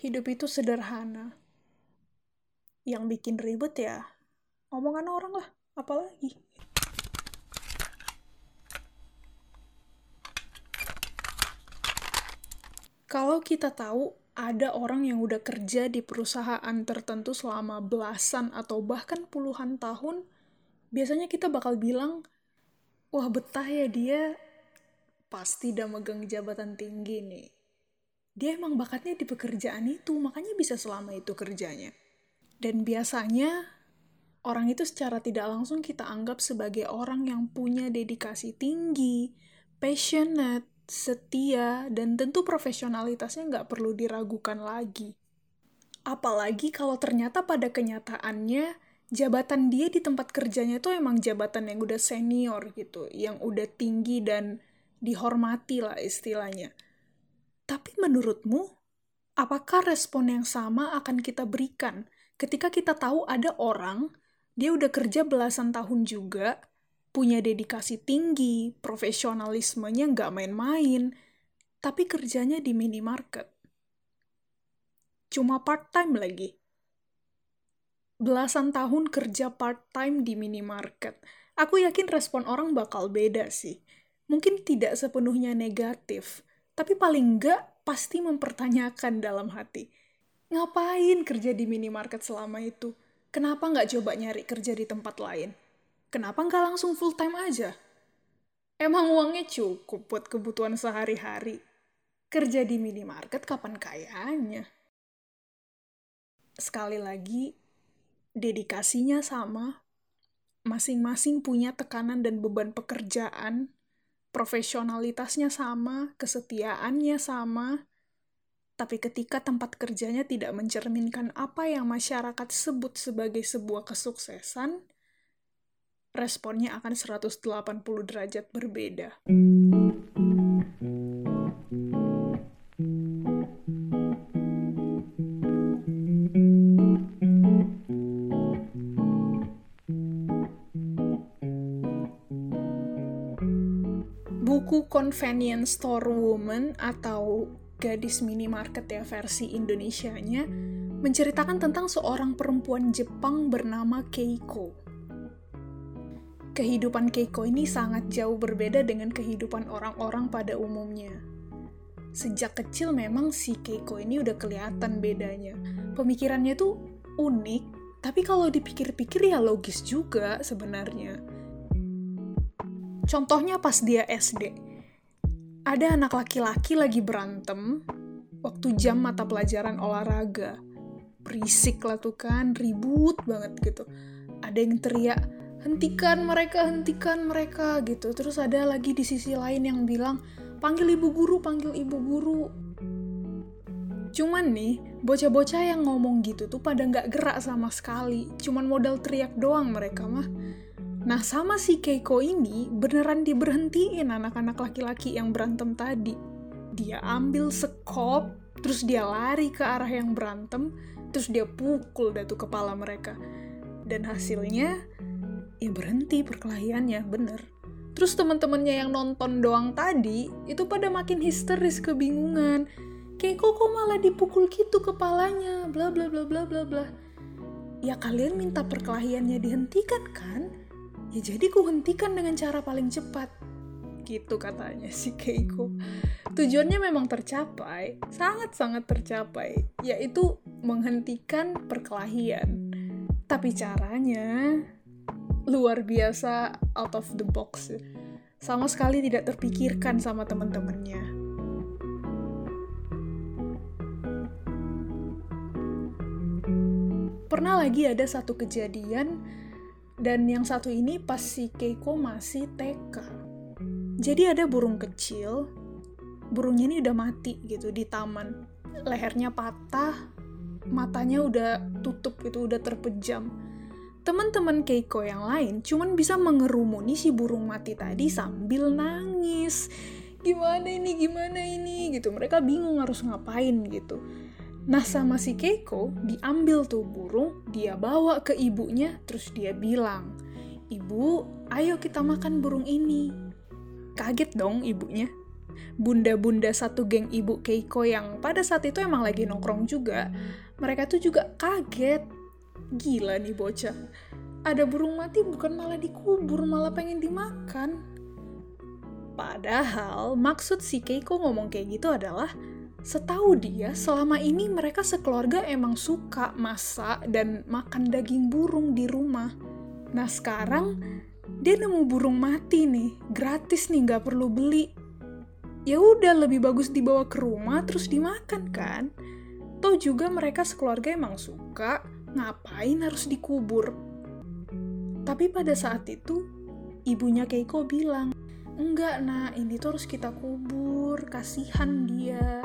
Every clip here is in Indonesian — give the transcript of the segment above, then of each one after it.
Hidup itu sederhana. Yang bikin ribet ya omongan orang lah, apalagi. Kalau kita tahu ada orang yang udah kerja di perusahaan tertentu selama belasan atau bahkan puluhan tahun, biasanya kita bakal bilang, wah betah ya dia, pasti udah megang jabatan tinggi nih. Dia emang bakatnya di pekerjaan itu, makanya bisa selama itu kerjanya. Dan biasanya, orang itu secara tidak langsung kita anggap sebagai orang yang punya dedikasi tinggi, passionate, setia, dan tentu profesionalitasnya nggak perlu diragukan lagi. Apalagi kalau ternyata pada kenyataannya, jabatan dia di tempat kerjanya itu emang jabatan yang udah senior gitu, yang udah tinggi dan dihormati lah istilahnya. Tapi menurutmu, apakah respon yang sama akan kita berikan ketika kita tahu ada orang, dia udah kerja belasan tahun juga, punya dedikasi tinggi, profesionalismenya nggak main-main, tapi kerjanya di minimarket. Cuma part-time lagi. Belasan tahun kerja part-time di minimarket. Aku yakin respon orang bakal beda sih. Mungkin tidak sepenuhnya negatif, tapi paling nggak pasti mempertanyakan dalam hati. Ngapain kerja di minimarket selama itu? Kenapa nggak coba nyari kerja di tempat lain? kenapa nggak langsung full time aja? Emang uangnya cukup buat kebutuhan sehari-hari. Kerja di minimarket kapan kayanya? Sekali lagi, dedikasinya sama. Masing-masing punya tekanan dan beban pekerjaan. Profesionalitasnya sama, kesetiaannya sama. Tapi ketika tempat kerjanya tidak mencerminkan apa yang masyarakat sebut sebagai sebuah kesuksesan, responnya akan 180 derajat berbeda. Convenience Store Woman atau Gadis Minimarket ya versi Indonesianya menceritakan tentang seorang perempuan Jepang bernama Keiko kehidupan Keiko ini sangat jauh berbeda dengan kehidupan orang-orang pada umumnya. Sejak kecil memang si Keiko ini udah kelihatan bedanya. Pemikirannya tuh unik, tapi kalau dipikir-pikir ya logis juga sebenarnya. Contohnya pas dia SD. Ada anak laki-laki lagi berantem waktu jam mata pelajaran olahraga. Berisik lah tuh kan, ribut banget gitu. Ada yang teriak, hentikan mereka, hentikan mereka gitu. Terus ada lagi di sisi lain yang bilang, panggil ibu guru, panggil ibu guru. Cuman nih, bocah-bocah yang ngomong gitu tuh pada nggak gerak sama sekali. Cuman modal teriak doang mereka mah. Nah, sama si Keiko ini beneran diberhentiin anak-anak laki-laki yang berantem tadi. Dia ambil sekop, terus dia lari ke arah yang berantem, terus dia pukul datu kepala mereka. Dan hasilnya, ya berhenti perkelahiannya bener terus teman-temannya yang nonton doang tadi itu pada makin histeris kebingungan kok kok malah dipukul gitu kepalanya bla bla bla bla bla bla ya kalian minta perkelahiannya dihentikan kan ya jadi ku hentikan dengan cara paling cepat. Gitu katanya si Keiko. Tujuannya memang tercapai sangat-sangat tercapai yaitu menghentikan perkelahian. Tapi caranya luar biasa out of the box. Sama sekali tidak terpikirkan sama teman-temannya. Pernah lagi ada satu kejadian dan yang satu ini pas si Keiko masih TK jadi ada burung kecil burungnya ini udah mati gitu di taman lehernya patah matanya udah tutup gitu udah terpejam teman-teman Keiko yang lain cuman bisa mengerumuni si burung mati tadi sambil nangis. Gimana ini, gimana ini gitu. Mereka bingung harus ngapain gitu. Nah sama si Keiko diambil tuh burung, dia bawa ke ibunya, terus dia bilang, Ibu, ayo kita makan burung ini. Kaget dong ibunya. bunda-bunda satu geng ibu Keiko yang pada saat itu emang lagi nongkrong juga, mereka tuh juga kaget. Gila nih bocah. Ada burung mati bukan malah dikubur, malah pengen dimakan. Padahal maksud si Keiko ngomong kayak gitu adalah setahu dia selama ini mereka sekeluarga emang suka masak dan makan daging burung di rumah. Nah sekarang dia nemu burung mati nih, gratis nih nggak perlu beli. Ya udah lebih bagus dibawa ke rumah terus dimakan kan? Toh juga mereka sekeluarga emang suka ngapain harus dikubur? Tapi pada saat itu ibunya Keiko bilang enggak nah ini tuh harus kita kubur kasihan dia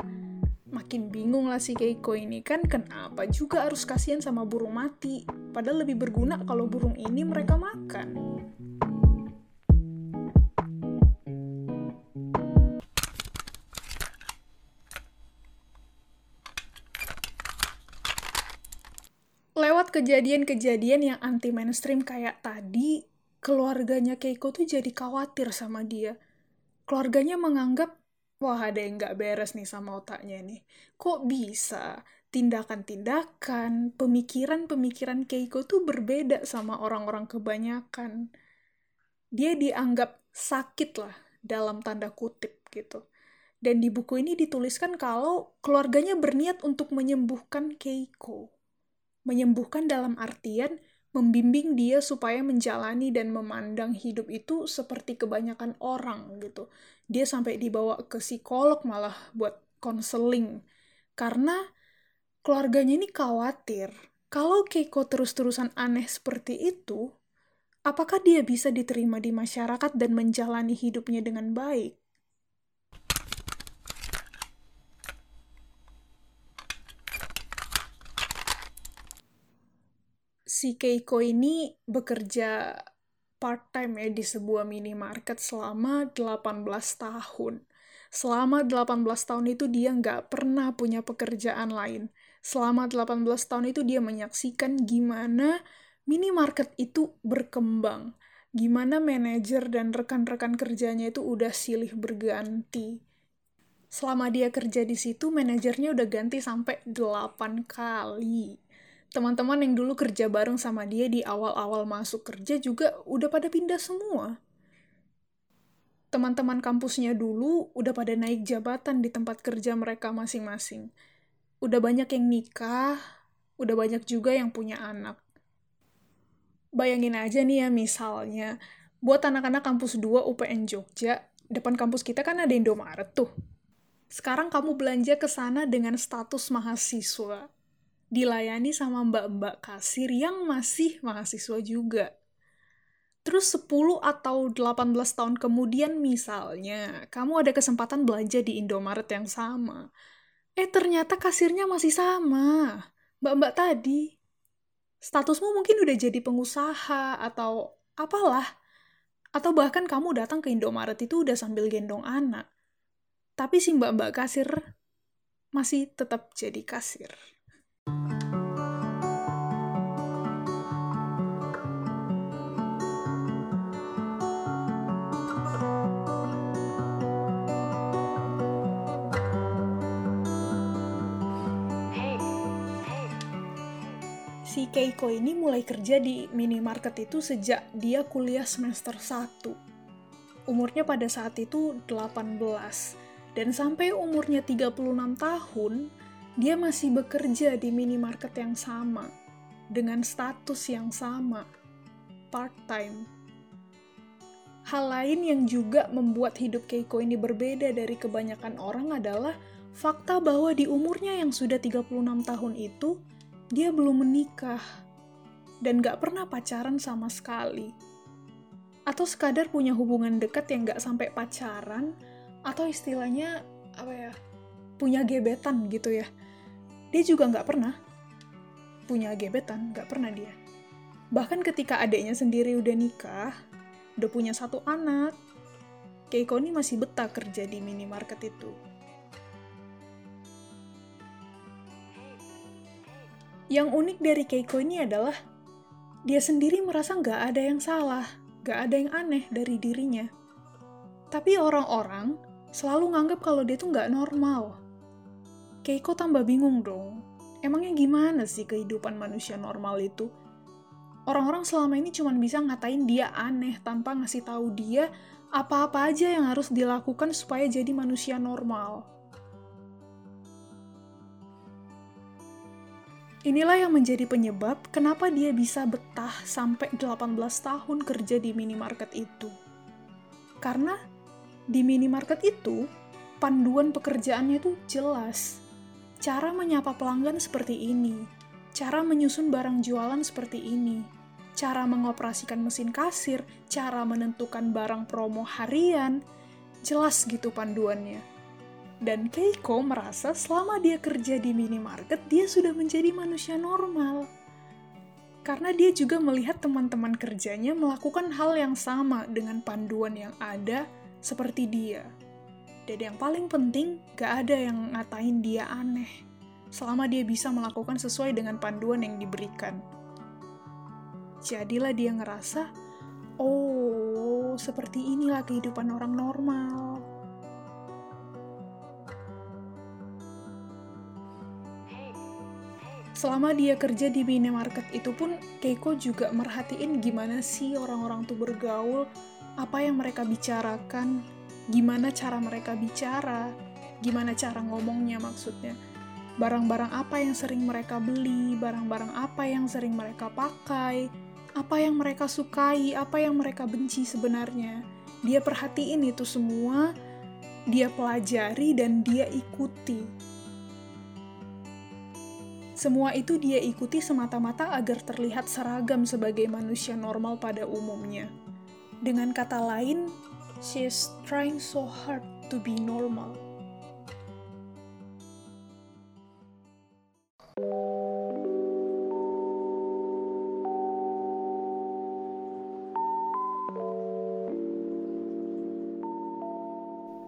makin bingung lah si Keiko ini. Kan kenapa juga harus kasihan sama burung mati? Padahal lebih berguna kalau burung ini mereka makan. Lewat kejadian-kejadian yang anti mainstream kayak tadi, keluarganya Keiko tuh jadi khawatir sama dia. Keluarganya menganggap, wah ada yang nggak beres nih sama otaknya nih. Kok bisa tindakan-tindakan, pemikiran-pemikiran Keiko tuh berbeda sama orang-orang kebanyakan. Dia dianggap sakit lah, dalam tanda kutip gitu. Dan di buku ini dituliskan kalau keluarganya berniat untuk menyembuhkan Keiko Menyembuhkan dalam artian membimbing dia supaya menjalani dan memandang hidup itu seperti kebanyakan orang gitu. Dia sampai dibawa ke psikolog malah buat konseling. Karena keluarganya ini khawatir kalau Keiko terus-terusan aneh seperti itu, apakah dia bisa diterima di masyarakat dan menjalani hidupnya dengan baik? Si Keiko ini bekerja part-time ya di sebuah minimarket selama 18 tahun. Selama 18 tahun itu dia nggak pernah punya pekerjaan lain. Selama 18 tahun itu dia menyaksikan gimana minimarket itu berkembang. Gimana manajer dan rekan-rekan kerjanya itu udah silih berganti. Selama dia kerja di situ, manajernya udah ganti sampai 8 kali teman-teman yang dulu kerja bareng sama dia di awal-awal masuk kerja juga udah pada pindah semua. Teman-teman kampusnya dulu udah pada naik jabatan di tempat kerja mereka masing-masing. Udah banyak yang nikah, udah banyak juga yang punya anak. Bayangin aja nih ya misalnya, buat anak-anak kampus 2 UPN Jogja, depan kampus kita kan ada Indomaret tuh. Sekarang kamu belanja ke sana dengan status mahasiswa dilayani sama mbak-mbak kasir yang masih mahasiswa juga. Terus 10 atau 18 tahun kemudian misalnya, kamu ada kesempatan belanja di Indomaret yang sama. Eh ternyata kasirnya masih sama. Mbak-mbak tadi. Statusmu mungkin udah jadi pengusaha atau apalah. Atau bahkan kamu datang ke Indomaret itu udah sambil gendong anak. Tapi si mbak-mbak kasir masih tetap jadi kasir. Si Keiko ini mulai kerja di minimarket itu sejak dia kuliah semester 1. Umurnya pada saat itu 18. Dan sampai umurnya 36 tahun, dia masih bekerja di minimarket yang sama, dengan status yang sama, part-time. Hal lain yang juga membuat hidup Keiko ini berbeda dari kebanyakan orang adalah fakta bahwa di umurnya yang sudah 36 tahun itu, dia belum menikah dan gak pernah pacaran sama sekali. Atau sekadar punya hubungan dekat yang gak sampai pacaran, atau istilahnya, apa ya, punya gebetan gitu ya dia juga nggak pernah punya gebetan, nggak pernah dia. Bahkan ketika adiknya sendiri udah nikah, udah punya satu anak, Keiko ini masih betah kerja di minimarket itu. Yang unik dari Keiko ini adalah dia sendiri merasa nggak ada yang salah, nggak ada yang aneh dari dirinya. Tapi orang-orang selalu nganggap kalau dia tuh nggak normal. Keiko tambah bingung dong. Emangnya gimana sih kehidupan manusia normal itu? Orang-orang selama ini cuma bisa ngatain dia aneh tanpa ngasih tahu dia apa-apa aja yang harus dilakukan supaya jadi manusia normal. Inilah yang menjadi penyebab kenapa dia bisa betah sampai 18 tahun kerja di minimarket itu. Karena di minimarket itu, panduan pekerjaannya itu jelas. Cara menyapa pelanggan seperti ini, cara menyusun barang jualan seperti ini, cara mengoperasikan mesin kasir, cara menentukan barang promo harian, jelas gitu panduannya. Dan Keiko merasa selama dia kerja di minimarket, dia sudah menjadi manusia normal. Karena dia juga melihat teman-teman kerjanya melakukan hal yang sama dengan panduan yang ada seperti dia. Dan yang paling penting, gak ada yang ngatain dia aneh. Selama dia bisa melakukan sesuai dengan panduan yang diberikan. Jadilah dia ngerasa, oh, seperti inilah kehidupan orang normal. selama dia kerja di minimarket itu pun Keiko juga merhatiin gimana sih orang-orang tuh bergaul, apa yang mereka bicarakan, gimana cara mereka bicara, gimana cara ngomongnya maksudnya. Barang-barang apa yang sering mereka beli, barang-barang apa yang sering mereka pakai, apa yang mereka sukai, apa yang mereka benci sebenarnya. Dia perhatiin itu semua, dia pelajari dan dia ikuti semua itu dia ikuti semata-mata agar terlihat seragam sebagai manusia normal pada umumnya. Dengan kata lain, she's trying so hard to be normal.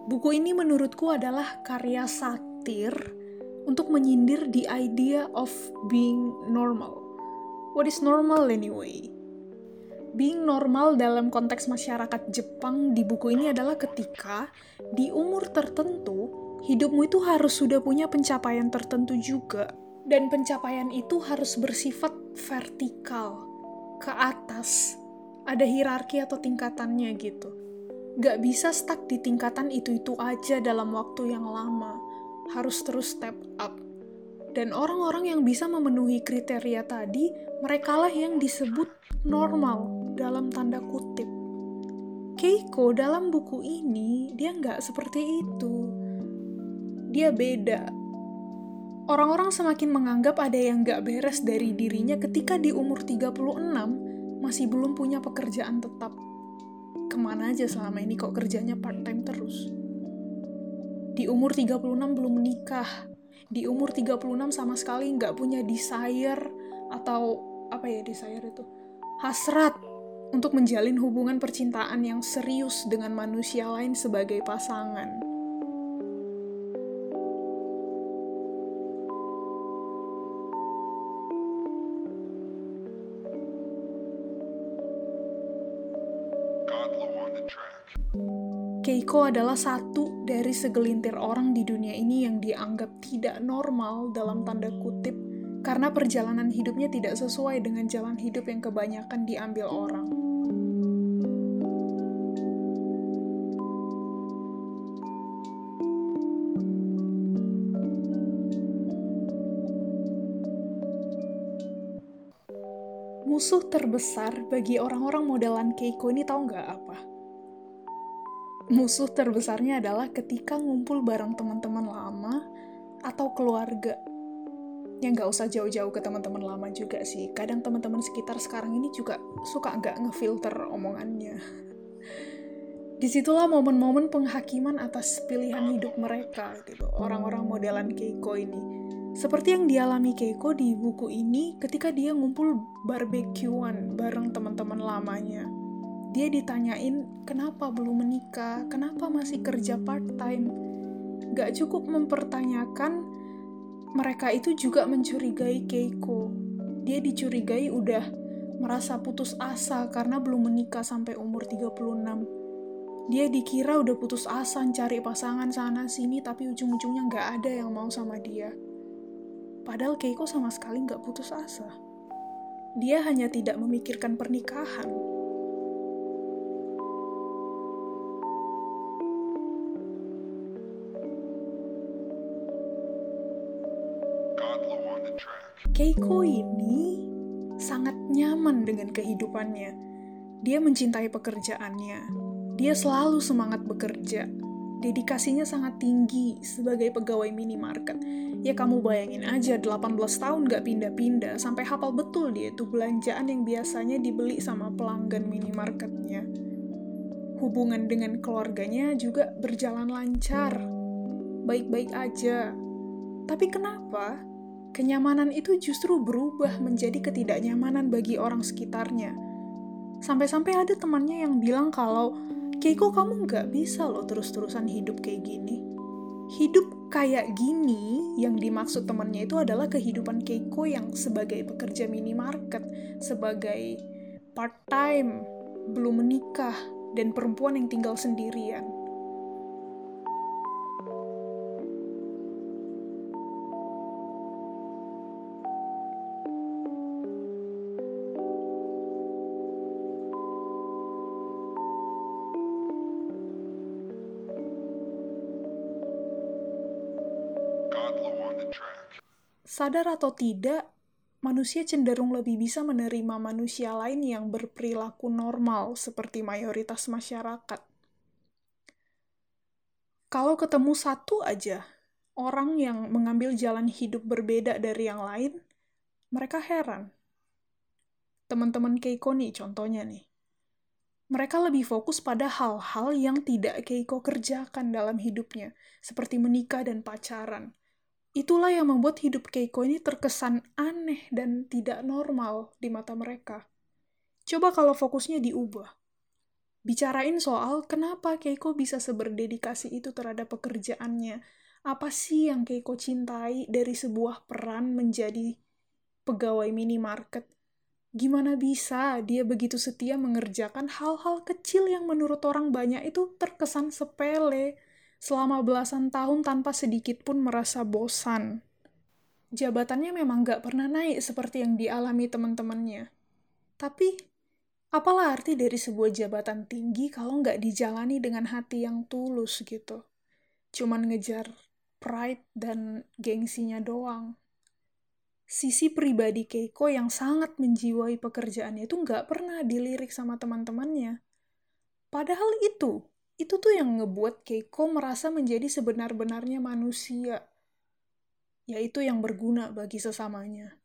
Buku ini menurutku adalah karya satir untuk menyindir the idea of being normal. What is normal anyway? Being normal dalam konteks masyarakat Jepang di buku ini adalah ketika di umur tertentu hidupmu itu harus sudah punya pencapaian tertentu juga dan pencapaian itu harus bersifat vertikal ke atas. Ada hierarki atau tingkatannya gitu. Gak bisa stuck di tingkatan itu-itu aja dalam waktu yang lama harus terus step up. Dan orang-orang yang bisa memenuhi kriteria tadi, merekalah yang disebut normal dalam tanda kutip. Keiko dalam buku ini, dia nggak seperti itu. Dia beda. Orang-orang semakin menganggap ada yang nggak beres dari dirinya ketika di umur 36 masih belum punya pekerjaan tetap. Ke mana aja selama ini kok kerjanya part-time terus? Di umur 36 belum menikah. Di umur 36 sama sekali nggak punya desire atau apa ya desire itu? Hasrat untuk menjalin hubungan percintaan yang serius dengan manusia lain sebagai pasangan. Keiko adalah satu dari segelintir orang di dunia ini yang dianggap tidak normal dalam tanda kutip karena perjalanan hidupnya tidak sesuai dengan jalan hidup yang kebanyakan diambil orang. Musuh terbesar bagi orang-orang modelan Keiko ini tahu nggak apa? Musuh terbesarnya adalah ketika ngumpul bareng teman-teman lama atau keluarga. Yang nggak usah jauh-jauh ke teman-teman lama juga sih. Kadang teman-teman sekitar sekarang ini juga suka nggak ngefilter omongannya. Di situlah momen-momen penghakiman atas pilihan hidup mereka, gitu. Orang-orang modelan Keiko ini. Seperti yang dialami Keiko di buku ini ketika dia ngumpul barbekyuan bareng teman-teman lamanya dia ditanyain kenapa belum menikah, kenapa masih kerja part-time. Gak cukup mempertanyakan, mereka itu juga mencurigai Keiko. Dia dicurigai udah merasa putus asa karena belum menikah sampai umur 36. Dia dikira udah putus asa cari pasangan sana sini, tapi ujung-ujungnya nggak ada yang mau sama dia. Padahal Keiko sama sekali nggak putus asa. Dia hanya tidak memikirkan pernikahan. Keiko ini sangat nyaman dengan kehidupannya. Dia mencintai pekerjaannya. Dia selalu semangat bekerja. Dedikasinya sangat tinggi sebagai pegawai minimarket. Ya kamu bayangin aja 18 tahun gak pindah-pindah sampai hafal betul dia itu belanjaan yang biasanya dibeli sama pelanggan minimarketnya. Hubungan dengan keluarganya juga berjalan lancar. Baik-baik aja. Tapi kenapa kenyamanan itu justru berubah menjadi ketidaknyamanan bagi orang sekitarnya. Sampai-sampai ada temannya yang bilang kalau, Keiko kamu nggak bisa loh terus-terusan hidup kayak gini. Hidup kayak gini yang dimaksud temannya itu adalah kehidupan Keiko yang sebagai pekerja minimarket, sebagai part-time, belum menikah, dan perempuan yang tinggal sendirian. Sadar atau tidak, manusia cenderung lebih bisa menerima manusia lain yang berperilaku normal seperti mayoritas masyarakat. Kalau ketemu satu aja orang yang mengambil jalan hidup berbeda dari yang lain, mereka heran. Teman-teman Keiko nih contohnya nih. Mereka lebih fokus pada hal-hal yang tidak Keiko kerjakan dalam hidupnya, seperti menikah dan pacaran Itulah yang membuat hidup Keiko ini terkesan aneh dan tidak normal di mata mereka. Coba kalau fokusnya diubah. Bicarain soal kenapa Keiko bisa seberdedikasi itu terhadap pekerjaannya. Apa sih yang Keiko cintai dari sebuah peran menjadi pegawai minimarket? Gimana bisa dia begitu setia mengerjakan hal-hal kecil yang menurut orang banyak itu terkesan sepele, selama belasan tahun tanpa sedikit pun merasa bosan. Jabatannya memang gak pernah naik seperti yang dialami teman-temannya. Tapi, apalah arti dari sebuah jabatan tinggi kalau nggak dijalani dengan hati yang tulus gitu? Cuman ngejar pride dan gengsinya doang. Sisi pribadi Keiko yang sangat menjiwai pekerjaannya itu nggak pernah dilirik sama teman-temannya. Padahal itu itu tuh yang ngebuat Keiko merasa menjadi sebenar-benarnya manusia, yaitu yang berguna bagi sesamanya.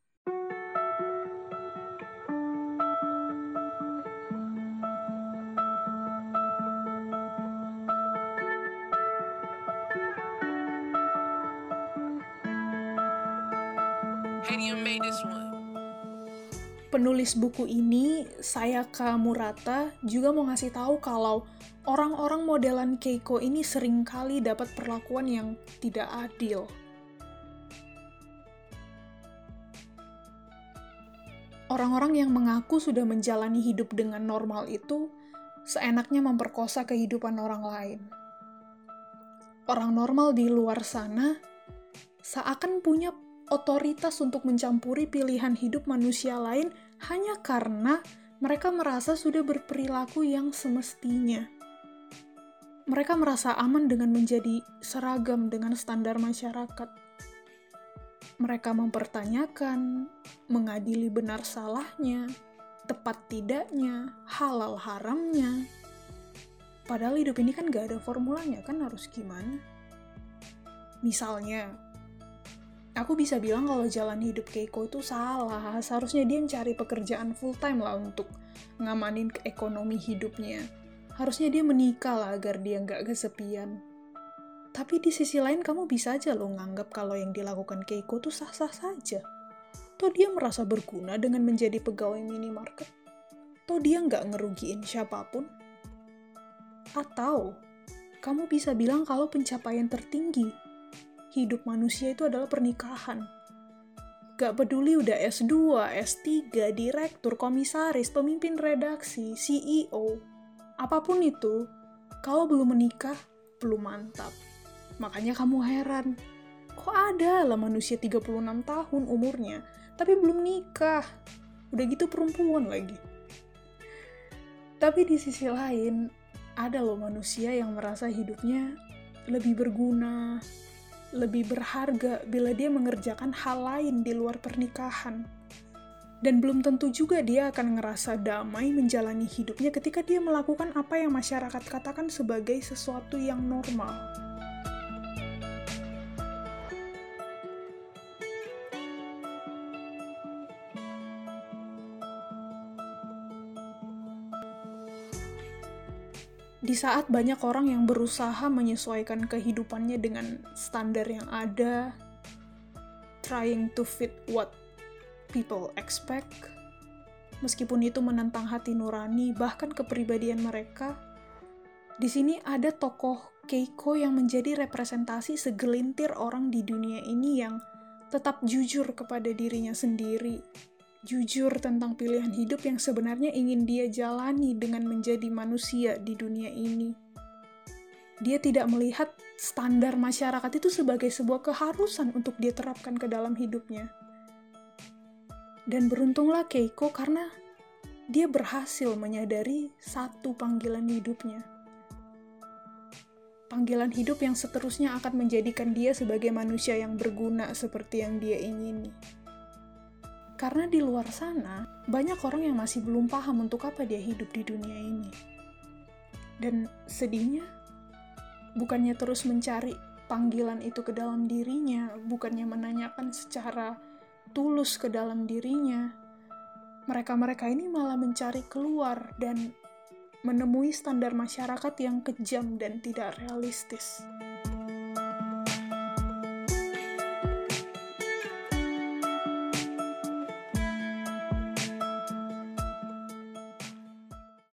penulis buku ini, Sayaka Murata, juga mau ngasih tahu kalau orang-orang modelan Keiko ini sering kali dapat perlakuan yang tidak adil. Orang-orang yang mengaku sudah menjalani hidup dengan normal itu seenaknya memperkosa kehidupan orang lain. Orang normal di luar sana seakan punya otoritas untuk mencampuri pilihan hidup manusia lain hanya karena mereka merasa sudah berperilaku yang semestinya. Mereka merasa aman dengan menjadi seragam dengan standar masyarakat. Mereka mempertanyakan, mengadili benar salahnya, tepat tidaknya, halal haramnya. Padahal hidup ini kan gak ada formulanya, kan harus gimana? Misalnya, aku bisa bilang kalau jalan hidup Keiko itu salah. Seharusnya dia mencari pekerjaan full time lah untuk ngamanin ekonomi hidupnya. Harusnya dia menikah lah agar dia nggak kesepian. Tapi di sisi lain kamu bisa aja lo nganggap kalau yang dilakukan Keiko tuh sah-sah saja. Toh dia merasa berguna dengan menjadi pegawai minimarket. Toh dia nggak ngerugiin siapa pun. Atau kamu bisa bilang kalau pencapaian tertinggi hidup manusia itu adalah pernikahan. Gak peduli udah S2, S3, direktur, komisaris, pemimpin redaksi, CEO, apa pun itu, Kalau belum menikah, belum mantap. Makanya kamu heran, kok ada lah manusia 36 tahun umurnya, tapi belum nikah. Udah gitu perempuan lagi. Tapi di sisi lain, ada loh manusia yang merasa hidupnya lebih berguna, lebih berharga bila dia mengerjakan hal lain di luar pernikahan dan belum tentu juga dia akan ngerasa damai menjalani hidupnya ketika dia melakukan apa yang masyarakat katakan sebagai sesuatu yang normal. Di saat banyak orang yang berusaha menyesuaikan kehidupannya dengan standar yang ada, trying to fit what people expect, meskipun itu menentang hati nurani, bahkan kepribadian mereka, di sini ada tokoh Keiko yang menjadi representasi segelintir orang di dunia ini yang tetap jujur kepada dirinya sendiri, jujur tentang pilihan hidup yang sebenarnya ingin dia jalani dengan menjadi manusia di dunia ini. Dia tidak melihat standar masyarakat itu sebagai sebuah keharusan untuk dia terapkan ke dalam hidupnya dan beruntunglah Keiko karena dia berhasil menyadari satu panggilan hidupnya. Panggilan hidup yang seterusnya akan menjadikan dia sebagai manusia yang berguna seperti yang dia ingini. Karena di luar sana, banyak orang yang masih belum paham untuk apa dia hidup di dunia ini. Dan sedihnya, bukannya terus mencari panggilan itu ke dalam dirinya, bukannya menanyakan secara tulus ke dalam dirinya, mereka-mereka ini malah mencari keluar dan menemui standar masyarakat yang kejam dan tidak realistis.